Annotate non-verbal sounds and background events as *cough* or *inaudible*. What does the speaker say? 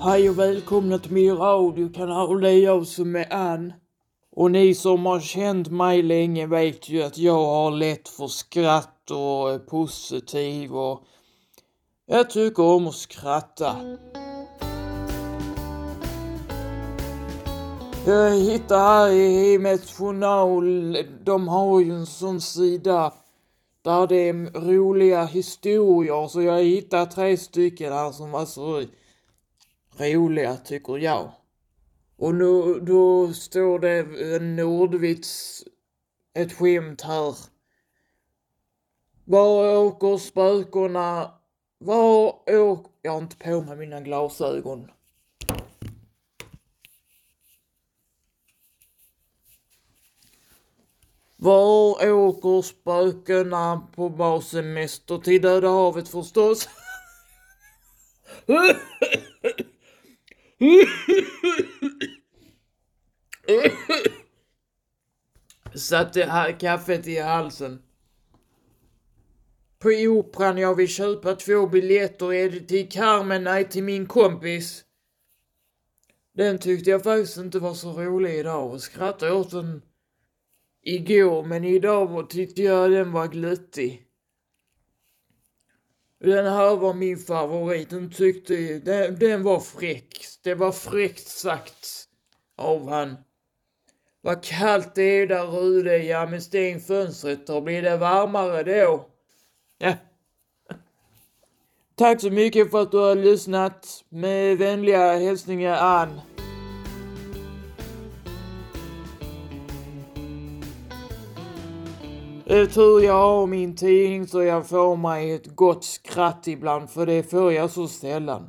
Hej och välkomna till min radiokanal, det är jag som är Ann. Och ni som har känt mig länge vet ju att jag har lätt för skratt och är positiv och jag tycker om att skratta. Jag hittade här i Hemmets Journal, de har ju en sån sida där det är roliga historier så jag hittade tre stycken här som var så roliga tycker jag. Och nu, då står det en nordvits, ett skämt här. Var åker spökena? Var åker... Jag har inte på mig mina glasögon. Var åker spökena på bassemester? Till Döda havet förstås. *laughs* Satte kaffet i halsen. På operan jag vill köpa två biljetter. Är det till Carmen? Nej, till min kompis. Den tyckte jag faktiskt inte var så rolig idag och skrattade åt den igår men idag tyckte jag den var glittig. Den här var min favorit. Den tyckte, den, den var fräck. Det var fräckt sagt av han. Vad kallt det är där ute. Ja, men stäng fönstret och blir det varmare då. Ja. Tack så mycket för att du har lyssnat. Med vänliga hälsningar Ann. Eh, tur jag har min tidning så jag får mig ett gott skratt ibland för det får jag så sällan.